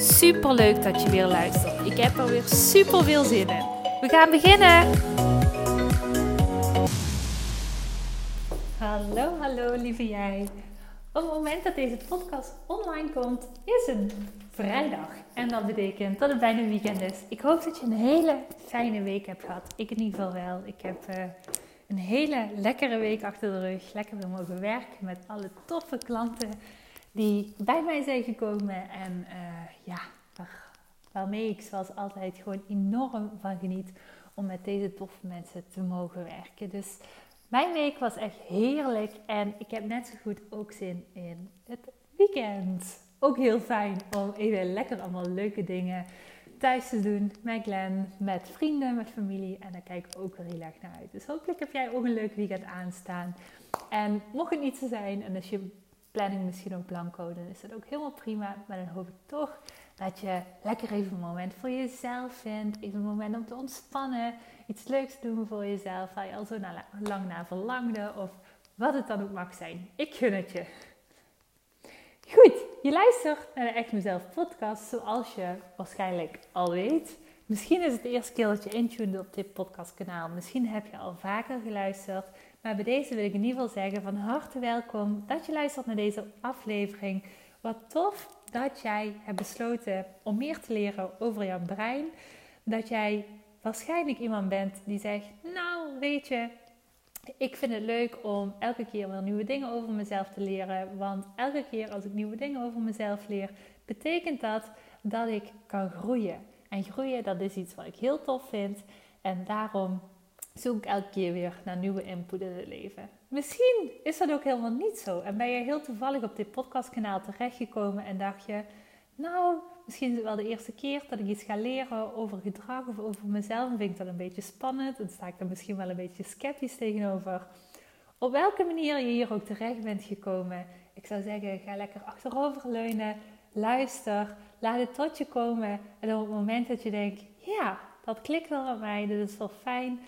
Super leuk dat je weer luistert. Ik heb er weer super veel zin in. We gaan beginnen. Hallo, hallo lieve jij. Op het moment dat deze podcast online komt, is het vrijdag. En dat betekent dat het bijna weekend is. Ik hoop dat je een hele fijne week hebt gehad. Ik in ieder geval wel. Ik heb uh, een hele lekkere week achter de rug. Lekker weer mogen werken met alle toffe klanten die bij mij zijn gekomen. En uh, ja, waar, waarmee ik zoals altijd gewoon enorm van geniet om met deze toffe mensen te mogen werken. Dus mijn week was echt heerlijk en ik heb net zo goed ook zin in het weekend. Ook heel fijn om even lekker allemaal leuke dingen thuis te doen met Glenn, met vrienden, met familie. En daar kijk ik ook heel erg naar uit. Dus hopelijk heb jij ook een leuk weekend aanstaan. En mocht het niet zo zijn en als je planning misschien ook blanco, dan is dat ook helemaal prima. Maar dan hoop ik toch dat je lekker even een moment voor jezelf vindt. Even een moment om te ontspannen. Iets leuks doen voor jezelf waar je al zo lang naar verlangde. Of wat het dan ook mag zijn. Ik gun het je. Goed, je luistert naar de Echt Mezelf podcast zoals je waarschijnlijk al weet. Misschien is het de eerste keer dat je intuned op dit podcastkanaal. Misschien heb je al vaker geluisterd. Maar bij deze wil ik in ieder geval zeggen van harte welkom dat je luistert naar deze aflevering. Wat tof dat jij hebt besloten om meer te leren over jouw brein. Dat jij waarschijnlijk iemand bent die zegt, nou weet je, ik vind het leuk om elke keer weer nieuwe dingen over mezelf te leren. Want elke keer als ik nieuwe dingen over mezelf leer, betekent dat dat ik kan groeien. En groeien, dat is iets wat ik heel tof vind. En daarom zoek ik elke keer weer naar nieuwe input in het leven. Misschien is dat ook helemaal niet zo. En ben je heel toevallig op dit podcastkanaal terechtgekomen en dacht je, nou, misschien is het wel de eerste keer dat ik iets ga leren over gedrag of over mezelf. En vind ik dat een beetje spannend en sta ik er misschien wel een beetje sceptisch tegenover. Op welke manier je hier ook terecht bent gekomen, ik zou zeggen, ga lekker achteroverleunen, luister, laat het tot je komen. En op het moment dat je denkt, ja, dat klikt wel aan mij, dit is wel fijn,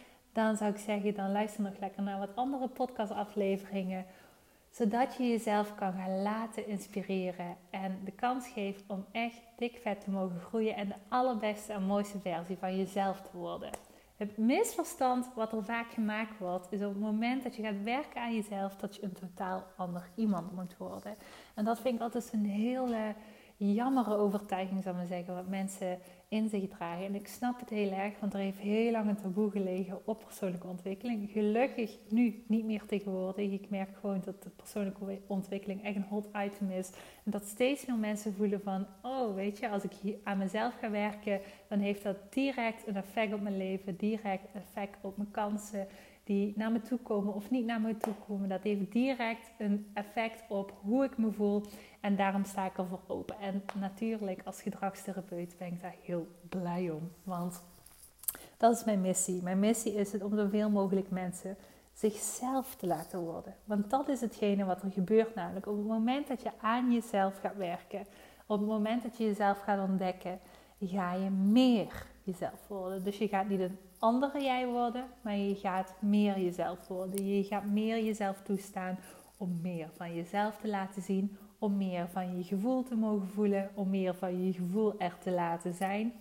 dan zou ik zeggen, dan luister nog lekker naar wat andere podcastafleveringen. Zodat je jezelf kan gaan laten inspireren en de kans geeft om echt dik vet te mogen groeien en de allerbeste en mooiste versie van jezelf te worden. Het misverstand wat er vaak gemaakt wordt, is op het moment dat je gaat werken aan jezelf, dat je een totaal ander iemand moet worden. En dat vind ik altijd een hele jammere overtuiging, zou ik maar zeggen, wat mensen in zich dragen. En ik snap het heel erg, want er heeft heel lang een taboe gelegen op persoonlijke ontwikkeling. Gelukkig nu niet meer tegenwoordig. Ik merk gewoon dat de persoonlijke ontwikkeling echt een hot item is. En dat steeds meer mensen voelen van, oh weet je, als ik hier aan mezelf ga werken, dan heeft dat direct een effect op mijn leven, direct effect op mijn kansen die naar me toe komen of niet naar me toe komen. Dat heeft direct een effect op hoe ik me voel. En daarom sta ik ervoor open. En natuurlijk, als gedragstherapeut ben ik daar heel blij om. Want dat is mijn missie. Mijn missie is het om zoveel mogelijk mensen zichzelf te laten worden. Want dat is hetgene wat er gebeurt namelijk. Op het moment dat je aan jezelf gaat werken, op het moment dat je jezelf gaat ontdekken, ga je meer jezelf worden. Dus je gaat niet een andere jij worden, maar je gaat meer jezelf worden. Je gaat meer jezelf toestaan om meer van jezelf te laten zien, om meer van je gevoel te mogen voelen, om meer van je gevoel er te laten zijn.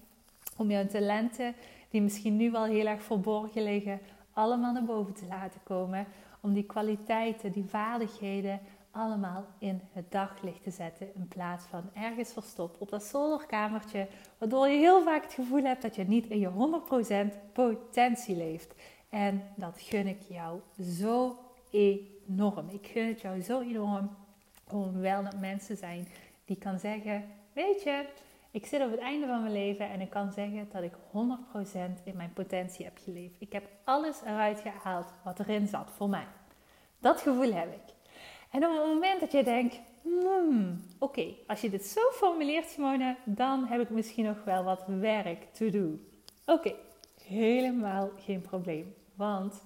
Om jouw talenten, die misschien nu wel heel erg verborgen liggen, allemaal naar boven te laten komen. Om die kwaliteiten, die vaardigheden allemaal in het daglicht te zetten in plaats van ergens verstopt op dat zolderkamertje, waardoor je heel vaak het gevoel hebt dat je niet in je 100% potentie leeft. En dat gun ik jou zo enorm. Ik gun het jou zo enorm om wel dat mensen zijn die kan zeggen, weet je, ik zit op het einde van mijn leven en ik kan zeggen dat ik 100% in mijn potentie heb geleefd. Ik heb alles eruit gehaald wat erin zat voor mij. Dat gevoel heb ik. En op het moment dat je denkt, hmm, oké, als je dit zo formuleert, Simone, dan heb ik misschien nog wel wat werk to do. Oké, helemaal geen probleem. Want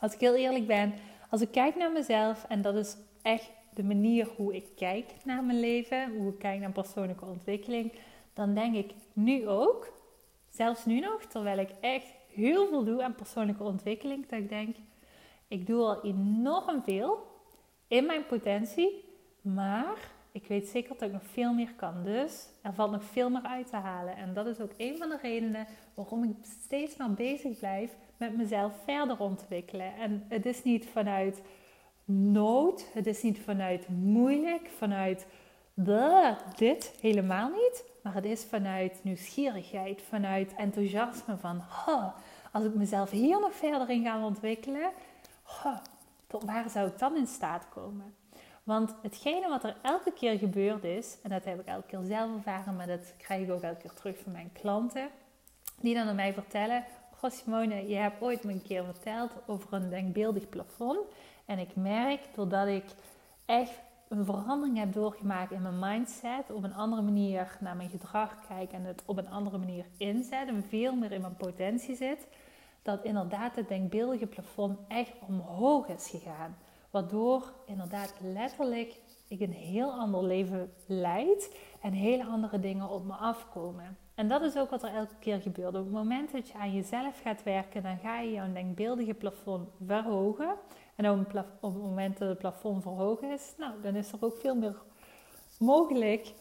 als ik heel eerlijk ben, als ik kijk naar mezelf, en dat is echt de manier hoe ik kijk naar mijn leven, hoe ik kijk naar persoonlijke ontwikkeling, dan denk ik nu ook, zelfs nu nog, terwijl ik echt heel veel doe aan persoonlijke ontwikkeling, dat ik denk, ik doe al enorm veel in mijn potentie, maar ik weet zeker dat ik nog veel meer kan. Dus er valt nog veel meer uit te halen. En dat is ook een van de redenen waarom ik steeds maar bezig blijf met mezelf verder ontwikkelen. En het is niet vanuit nood, het is niet vanuit moeilijk, vanuit dit helemaal niet. Maar het is vanuit nieuwsgierigheid, vanuit enthousiasme van als ik mezelf hier nog verder in ga ontwikkelen, tot waar zou ik dan in staat komen? Want hetgene wat er elke keer gebeurd is, en dat heb ik elke keer zelf ervaren, maar dat krijg ik ook elke keer terug van mijn klanten, die dan aan mij vertellen: Goh, Simone, je hebt ooit me een keer verteld over een denkbeeldig plafond. En ik merk doordat ik echt een verandering heb doorgemaakt in mijn mindset, op een andere manier naar mijn gedrag kijk en het op een andere manier inzet en veel meer in mijn potentie zit, dat inderdaad het denkbeeldige plafond echt omhoog is gegaan. Waardoor inderdaad letterlijk ik een heel ander leven leid en hele andere dingen op me afkomen. En dat is ook wat er elke keer gebeurt. Op het moment dat je aan jezelf gaat werken, dan ga je jouw denkbeeldige plafond verhogen. En op, het moment dat het plafond verhoogd is, nou, dan is er ook veel meer mogelijk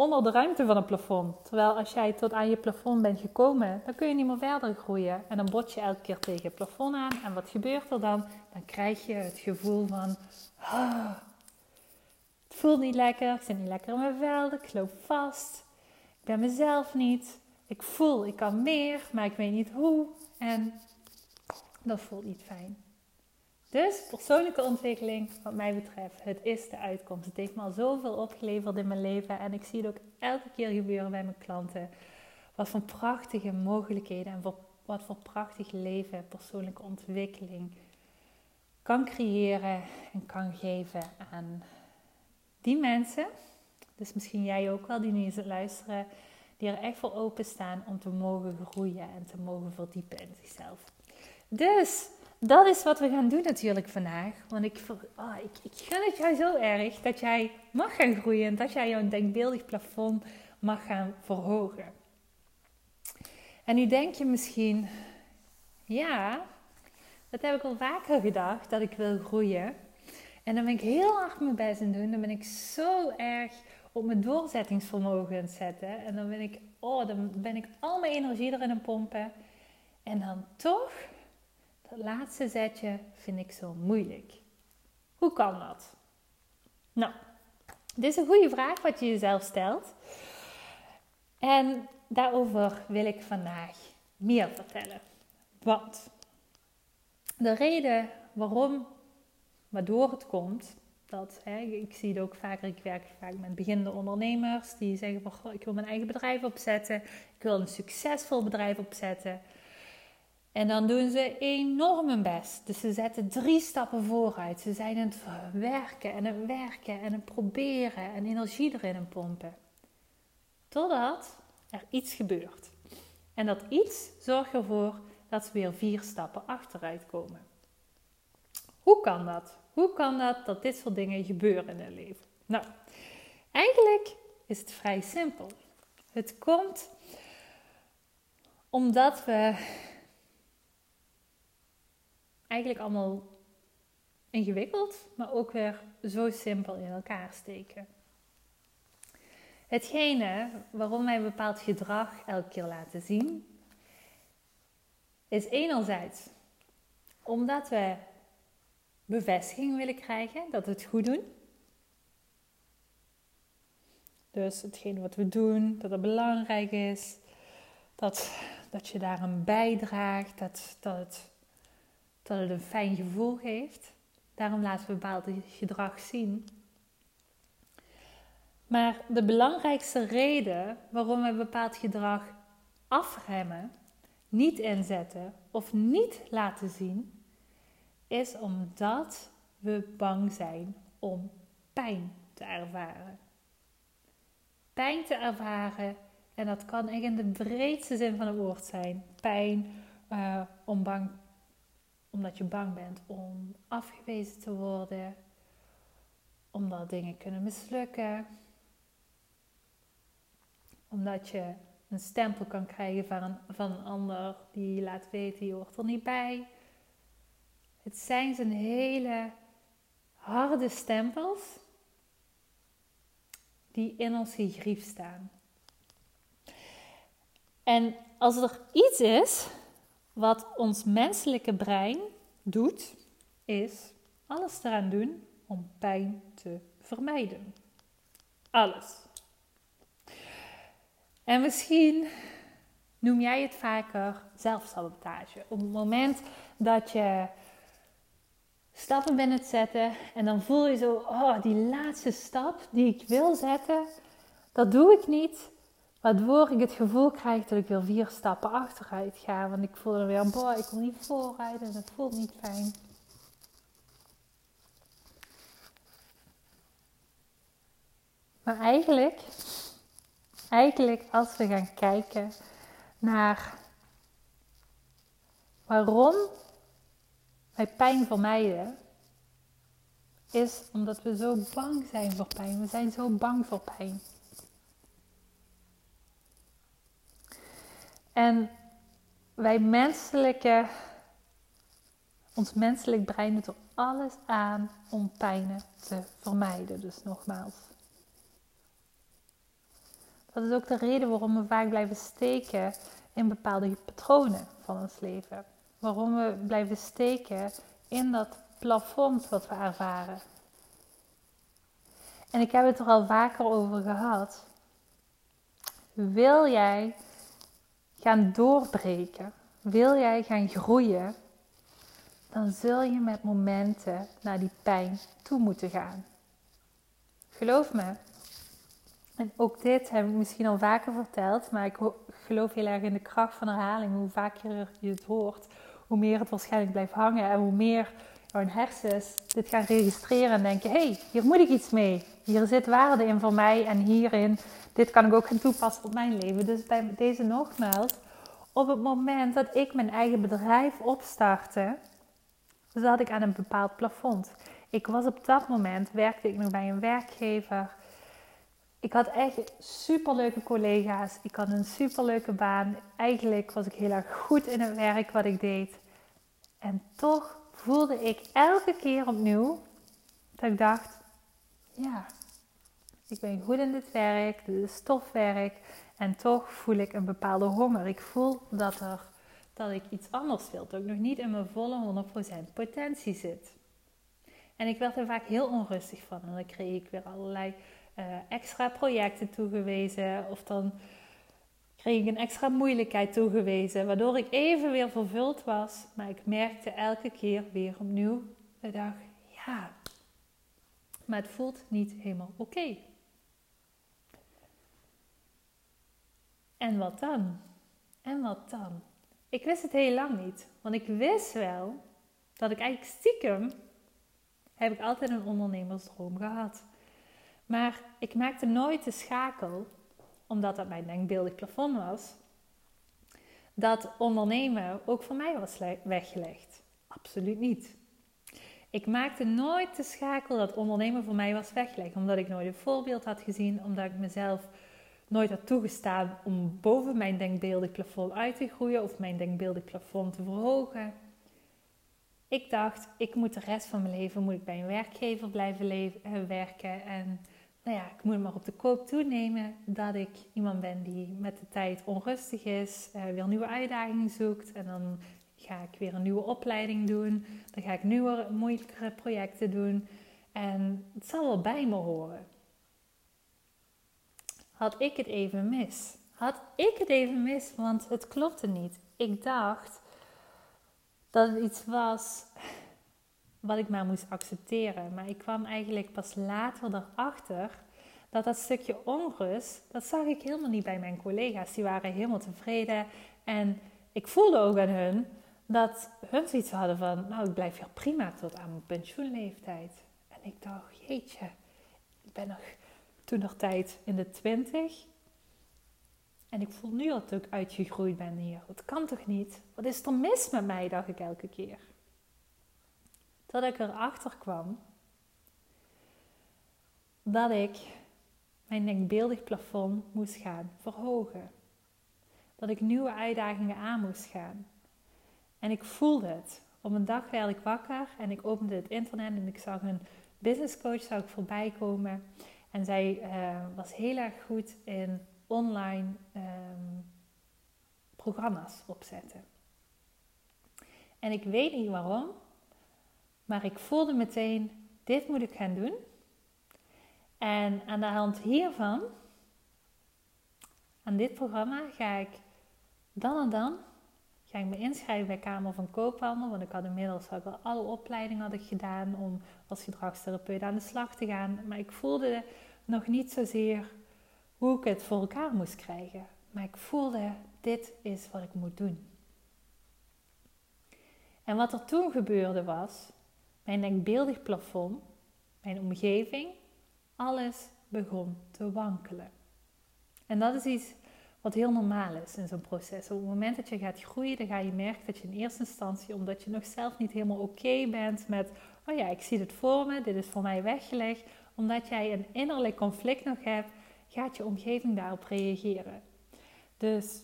onder de ruimte van het plafond. Terwijl als jij tot aan je plafond bent gekomen, dan kun je niet meer verder groeien. En dan bot je elke keer tegen het plafond aan. En wat gebeurt er dan? Dan krijg je het gevoel van... Ah, het voelt niet lekker, ik zit niet lekker in mijn vel, ik loop vast. Ik ben mezelf niet. Ik voel, ik kan meer, maar ik weet niet hoe. En dat voelt niet fijn. Dus persoonlijke ontwikkeling, wat mij betreft, het is de uitkomst. Het heeft me al zoveel opgeleverd in mijn leven en ik zie het ook elke keer gebeuren bij mijn klanten. Wat voor prachtige mogelijkheden en wat voor prachtig leven persoonlijke ontwikkeling kan creëren en kan geven aan die mensen. Dus misschien jij ook wel die nu eens luisteren, die er echt voor openstaan om te mogen groeien en te mogen verdiepen in zichzelf. Dus dat is wat we gaan doen natuurlijk vandaag. Want ik, oh, ik, ik gun het jou zo erg dat jij mag gaan groeien. En dat jij jouw denkbeeldig plafond mag gaan verhogen. En nu denk je misschien, ja, dat heb ik al vaker gedacht, dat ik wil groeien. En dan ben ik heel hard mijn best in doen. Dan ben ik zo erg op mijn doorzettingsvermogen aan het zetten. En dan ben ik, oh, dan ben ik al mijn energie erin aan pompen. En dan toch laatste zetje vind ik zo moeilijk. Hoe kan dat? Nou, dit is een goede vraag wat je jezelf stelt. En daarover wil ik vandaag meer vertellen. Want de reden waarom, waardoor het komt, dat hè, ik zie het ook vaker, ik werk vaak met beginnende ondernemers die zeggen van goh, ik wil mijn eigen bedrijf opzetten, ik wil een succesvol bedrijf opzetten. En dan doen ze enorm hun best. Dus ze zetten drie stappen vooruit. Ze zijn aan het werken en het werken en het proberen en energie erin pompen. Totdat er iets gebeurt. En dat iets zorgt ervoor dat ze weer vier stappen achteruit komen. Hoe kan dat? Hoe kan dat dat dit soort dingen gebeuren in het leven? Nou, eigenlijk is het vrij simpel. Het komt omdat we eigenlijk allemaal ingewikkeld, maar ook weer zo simpel in elkaar steken. Hetgene waarom wij een bepaald gedrag elke keer laten zien, is enerzijds omdat we bevestiging willen krijgen dat we het goed doen. Dus hetgene wat we doen, dat het belangrijk is, dat, dat je daar een bijdraagt, dat, dat het dat het een fijn gevoel geeft. Daarom laten we bepaald gedrag zien. Maar de belangrijkste reden waarom we bepaald gedrag afremmen, niet inzetten of niet laten zien, is omdat we bang zijn om pijn te ervaren. Pijn te ervaren en dat kan echt in de breedste zin van het woord zijn. Pijn uh, om bang, omdat je bang bent om afgewezen te worden, omdat dingen kunnen mislukken, omdat je een stempel kan krijgen van een, van een ander die laat weten je hoort er niet bij. Het zijn zijn hele harde stempels die in ons grief staan. En als er iets is wat ons menselijke brein doet, is alles eraan doen om pijn te vermijden. Alles. En misschien noem jij het vaker zelfsabotage. Op het moment dat je stappen bent zetten en dan voel je zo, oh, die laatste stap die ik wil zetten, dat doe ik niet. Waardoor ik het gevoel krijg dat ik weer vier stappen achteruit ga. Want ik voel er weer, boah, ik wil niet vooruit en dat voelt niet fijn. Maar eigenlijk, eigenlijk als we gaan kijken naar waarom wij pijn vermijden, is omdat we zo bang zijn voor pijn. We zijn zo bang voor pijn. En wij menselijke, ons menselijk brein doet er alles aan om pijnen te vermijden. Dus nogmaals. Dat is ook de reden waarom we vaak blijven steken in bepaalde patronen van ons leven. Waarom we blijven steken in dat plafond wat we ervaren. En ik heb het er al vaker over gehad. Wil jij gaan doorbreken, wil jij gaan groeien, dan zul je met momenten naar die pijn toe moeten gaan. Geloof me. En ook dit heb ik misschien al vaker verteld, maar ik geloof heel erg in de kracht van herhaling. Hoe vaker je het hoort, hoe meer het waarschijnlijk blijft hangen en hoe meer jouw hersens dit gaan registreren en denken: hé, hey, hier moet ik iets mee. Hier zit waarde in voor mij en hierin, dit kan ik ook gaan toepassen op mijn leven. Dus bij deze nogmaals, op het moment dat ik mijn eigen bedrijf opstartte, zat ik aan een bepaald plafond. Ik was op dat moment, werkte ik nog bij een werkgever. Ik had echt superleuke collega's. Ik had een superleuke baan. Eigenlijk was ik heel erg goed in het werk wat ik deed. En toch voelde ik elke keer opnieuw dat ik dacht: ja, ik ben goed in dit werk, dit is stofwerk. En toch voel ik een bepaalde honger. Ik voel dat, er, dat ik iets anders wil. Dat ik nog niet in mijn volle 100% potentie zit. En ik werd er vaak heel onrustig van. En dan kreeg ik weer allerlei uh, extra projecten toegewezen. Of dan kreeg ik een extra moeilijkheid toegewezen. Waardoor ik even weer vervuld was. Maar ik merkte elke keer weer opnieuw. De dag, ja, maar het voelt niet helemaal oké. En wat dan? En wat dan? Ik wist het heel lang niet, want ik wist wel dat ik eigenlijk stiekem heb ik altijd een ondernemersdroom gehad. Maar ik maakte nooit de schakel, omdat dat mijn denkbeeldig plafond was, dat ondernemen ook voor mij was weggelegd. Absoluut niet. Ik maakte nooit de schakel dat ondernemen voor mij was weggelegd, omdat ik nooit een voorbeeld had gezien, omdat ik mezelf nooit had toegestaan om boven mijn denkbeeldig plafond uit te groeien of mijn denkbeeldig plafond te verhogen. Ik dacht, ik moet de rest van mijn leven moet ik bij een werkgever blijven leven, eh, werken. En nou ja, ik moet maar op de koop toenemen dat ik iemand ben die met de tijd onrustig is, uh, weer nieuwe uitdagingen zoekt. En dan ga ik weer een nieuwe opleiding doen. Dan ga ik nieuwe, moeilijkere projecten doen. En het zal wel bij me horen had ik het even mis. Had ik het even mis, want het klopte niet. Ik dacht dat het iets was wat ik maar moest accepteren. Maar ik kwam eigenlijk pas later erachter dat dat stukje onrust, dat zag ik helemaal niet bij mijn collega's. Die waren helemaal tevreden. En ik voelde ook aan hun dat hun zoiets hadden van, nou ik blijf hier prima tot aan mijn pensioenleeftijd. En ik dacht, jeetje, ben nog toen nog tijd in de twintig. En ik voel nu dat ik uitgegroeid ben hier. Dat kan toch niet? Wat is er mis met mij, dacht ik elke keer. Dat ik erachter kwam dat ik mijn denkbeeldig plafond moest gaan verhogen. Dat ik nieuwe uitdagingen aan moest gaan. En ik voelde het. Op een dag werd ik wakker en ik opende het internet en ik zag een business coach zou ik voorbij komen. En zij uh, was heel erg goed in online um, programma's opzetten. En ik weet niet waarom, maar ik voelde meteen, dit moet ik gaan doen. En aan de hand hiervan, aan dit programma, ga ik dan en dan ga ik me inschrijven bij Kamer van Koophandel. Want ik had inmiddels al alle opleidingen had ik gedaan om als gedragstherapeut aan de slag te gaan. Maar ik voelde nog niet zozeer hoe ik het voor elkaar moest krijgen. Maar ik voelde, dit is wat ik moet doen. En wat er toen gebeurde was, mijn denkbeeldig plafond, mijn omgeving, alles begon te wankelen. En dat is iets wat heel normaal is in zo'n proces. Op het moment dat je gaat groeien, dan ga je merken dat je in eerste instantie, omdat je nog zelf niet helemaal oké bent met, oh ja, ik zie het voor me, dit is voor mij weggelegd, omdat jij een innerlijk conflict nog hebt, gaat je omgeving daarop reageren. Dus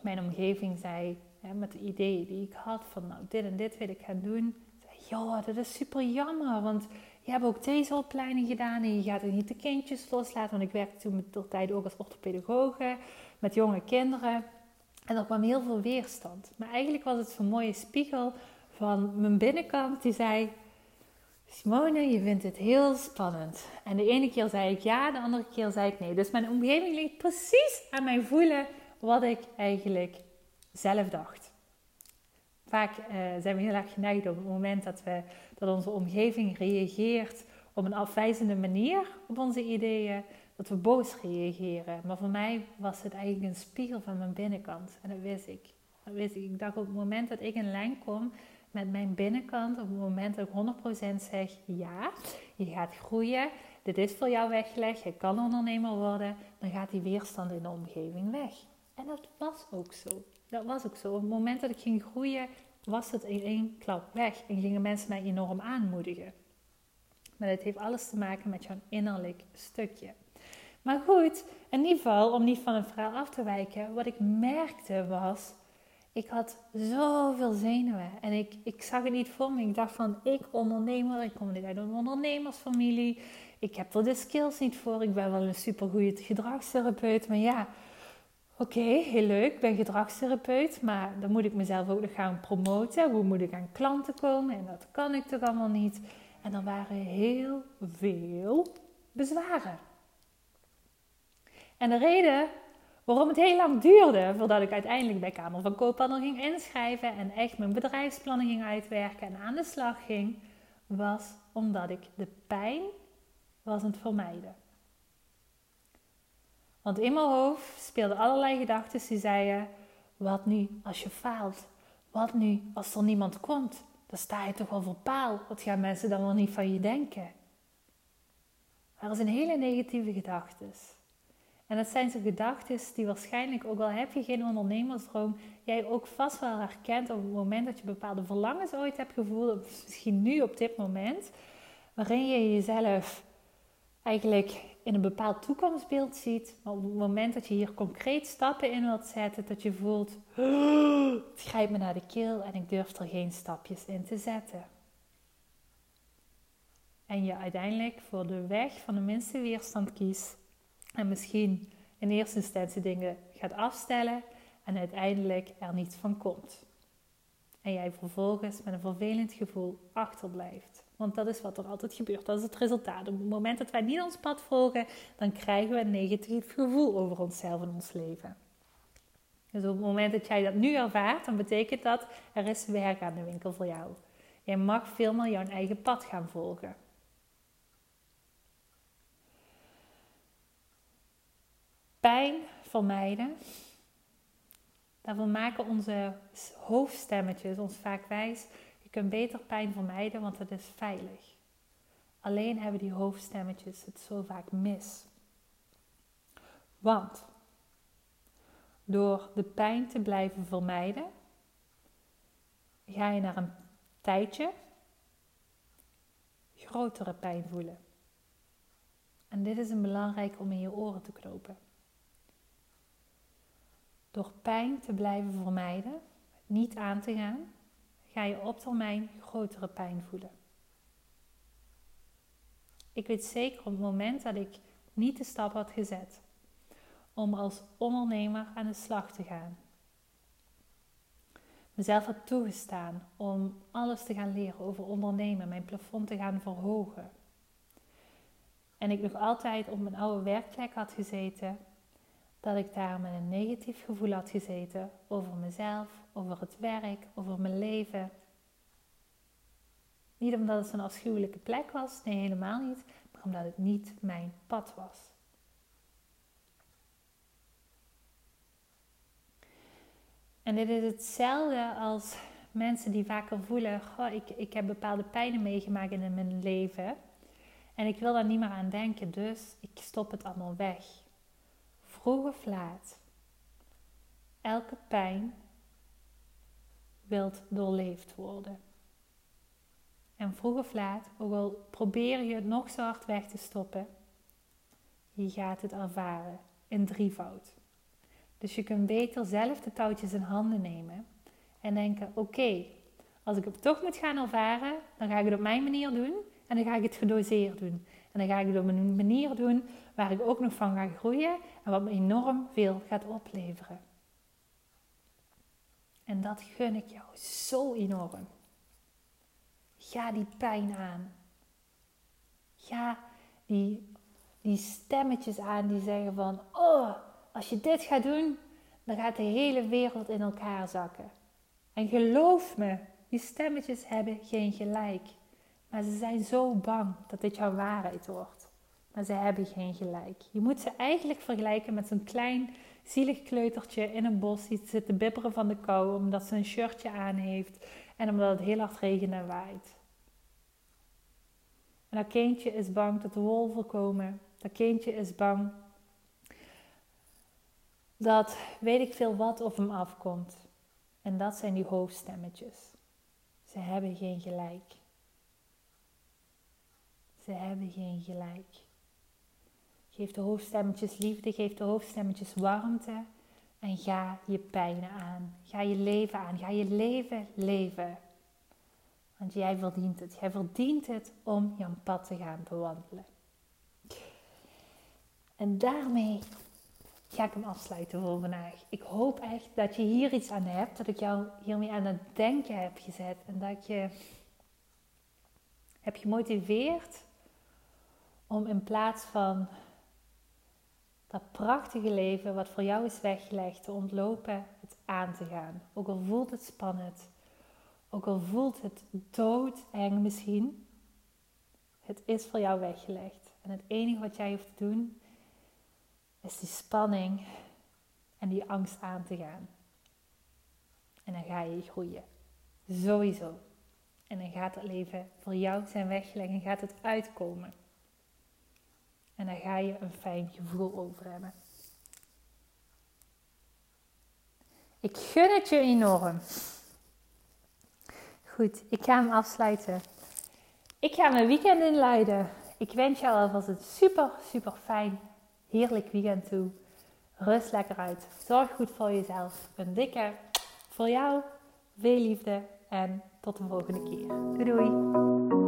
mijn omgeving zei, hè, met de ideeën die ik had van, nou, dit en dit wil ik gaan doen, ja, dat is super jammer, want je hebt ook deze opleiding gedaan en je gaat er niet de kindjes loslaten. Want ik werkte toen de tijd ook als orthopedagoge met jonge kinderen. En er kwam heel veel weerstand. Maar eigenlijk was het zo'n mooie spiegel van mijn binnenkant die zei... Simone, je vindt het heel spannend. En de ene keer zei ik ja, de andere keer zei ik nee. Dus mijn omgeving liet precies aan mij voelen wat ik eigenlijk zelf dacht. Vaak uh, zijn we heel erg geneigd op het moment dat, we, dat onze omgeving reageert op een afwijzende manier op onze ideeën, dat we boos reageren. Maar voor mij was het eigenlijk een spiegel van mijn binnenkant. En dat wist ik. Dat wist ik. Ik dacht op het moment dat ik in lijn kom met mijn binnenkant, op het moment dat ik 100% zeg ja, je gaat groeien, dit is voor jou weggelegd, je kan ondernemer worden, dan gaat die weerstand in de omgeving weg. En dat was ook zo. Dat was ook zo. Op het moment dat ik ging groeien, was het in één klap weg en gingen mensen mij enorm aanmoedigen. Maar het heeft alles te maken met jouw innerlijk stukje. Maar goed, in ieder geval, om niet van het verhaal af te wijken, wat ik merkte was, ik had zoveel zenuwen. En ik, ik zag het niet voor me. Ik dacht van, ik ondernemer, ik kom niet uit een ondernemersfamilie. Ik heb er de skills niet voor. Ik ben wel een supergoeie gedragstherapeut. Maar ja, oké, heel leuk, ik ben gedragstherapeut, maar dan moet ik mezelf ook nog gaan promoten. Hoe moet ik aan klanten komen? En dat kan ik toch allemaal niet. En er waren heel veel bezwaren. En de reden waarom het heel lang duurde voordat ik uiteindelijk bij Kamer van Koophandel ging inschrijven en echt mijn bedrijfsplannen ging uitwerken en aan de slag ging, was omdat ik de pijn was aan het vermijden. Want in mijn hoofd speelden allerlei gedachten die zeiden: wat nu als je faalt? Wat nu als er niemand komt? Dan sta je toch wel voor paal. Wat gaan mensen dan wel niet van je denken? Dat zijn hele negatieve gedachten. En dat zijn zo gedachten die waarschijnlijk, ook al heb je geen ondernemersdroom, jij ook vast wel herkent op het moment dat je bepaalde verlangens ooit hebt gevoeld, of misschien nu op dit moment, waarin je jezelf eigenlijk in een bepaald toekomstbeeld ziet, maar op het moment dat je hier concreet stappen in wilt zetten, dat je voelt, het grijpt me naar de keel en ik durf er geen stapjes in te zetten. En je uiteindelijk voor de weg van de minste weerstand kiest en misschien in eerste instantie dingen gaat afstellen en uiteindelijk er niets van komt. En jij vervolgens met een vervelend gevoel achterblijft. Want dat is wat er altijd gebeurt. Dat is het resultaat. Op het moment dat wij niet ons pad volgen, dan krijgen we een negatief gevoel over onszelf en ons leven. Dus op het moment dat jij dat nu ervaart, dan betekent dat er is werk aan de winkel voor jou. Jij mag veel meer jouw eigen pad gaan volgen. Pijn vermijden. Daarvoor maken onze hoofdstemmetjes ons vaak wijs je kunt beter pijn vermijden, want het is veilig. Alleen hebben die hoofdstemmetjes het zo vaak mis. Want door de pijn te blijven vermijden, ga je naar een tijdje grotere pijn voelen. En dit is een belangrijk om in je oren te knopen. Door pijn te blijven vermijden, niet aan te gaan, ga je op termijn grotere pijn voelen. Ik weet zeker op het moment dat ik niet de stap had gezet om als ondernemer aan de slag te gaan. Mezelf had toegestaan om alles te gaan leren over ondernemen, mijn plafond te gaan verhogen. En ik nog altijd op mijn oude werkplek had gezeten, dat ik daar met een negatief gevoel had gezeten over mezelf, over het werk, over mijn leven. Niet omdat het een afschuwelijke plek was, nee helemaal niet, maar omdat het niet mijn pad was. En dit is hetzelfde als mensen die vaker voelen: goh, ik, ik heb bepaalde pijnen meegemaakt in mijn leven. En ik wil daar niet meer aan denken, dus ik stop het allemaal weg. Vroeg of laat. Elke pijn wilt doorleefd worden. En vroeg of laat, ook al probeer je het nog zo hard weg te stoppen, je gaat het ervaren in drievoud. Dus je kunt beter zelf de touwtjes in handen nemen en denken: oké, als ik het toch moet gaan ervaren, dan ga ik het op mijn manier doen en dan ga ik het gedoseerd doen. En dan ga ik het op een manier doen waar ik ook nog van ga groeien en wat me enorm veel gaat opleveren. En dat gun ik jou zo enorm. Ga die pijn aan. Ga die, die stemmetjes aan die zeggen van, oh, als je dit gaat doen, dan gaat de hele wereld in elkaar zakken. En geloof me, die stemmetjes hebben geen gelijk. Maar ze zijn zo bang dat dit jouw waarheid wordt. Maar ze hebben geen gelijk. Je moet ze eigenlijk vergelijken met zo'n klein zielig kleutertje in een bos die zit te bibberen van de kou omdat ze een shirtje aan heeft en omdat het heel hard regent en waait. En dat kindje is bang dat de wolven komen. Dat kindje is bang dat weet ik veel wat op hem afkomt. En dat zijn die hoofdstemmetjes. Ze hebben geen gelijk. Ze hebben geen gelijk. Geef de hoofdstemmetjes liefde, geef de hoofdstemmetjes warmte en ga je pijnen aan. Ga je leven aan. Ga je leven leven. Want jij verdient het. Jij verdient het om jouw pad te gaan bewandelen. En daarmee ga ik hem afsluiten voor vandaag. Ik hoop echt dat je hier iets aan hebt, dat ik jou hiermee aan het denken heb gezet en dat je heb gemotiveerd om in plaats van dat prachtige leven wat voor jou is weggelegd te ontlopen, het aan te gaan. Ook al voelt het spannend, ook al voelt het doodeng misschien, het is voor jou weggelegd. En het enige wat jij hoeft te doen is die spanning en die angst aan te gaan. En dan ga je groeien. Sowieso. En dan gaat het leven voor jou zijn weggelegd en gaat het uitkomen. En dan ga je een fijn gevoel over hebben. Ik gun het je enorm. Goed, ik ga hem afsluiten. Ik ga mijn weekend inleiden. Ik wens jou alvast een super, super fijn heerlijk weekend toe. Rust lekker uit. Zorg goed voor jezelf. Een dikke voor jou. Veel liefde en tot de volgende keer. Doei doei.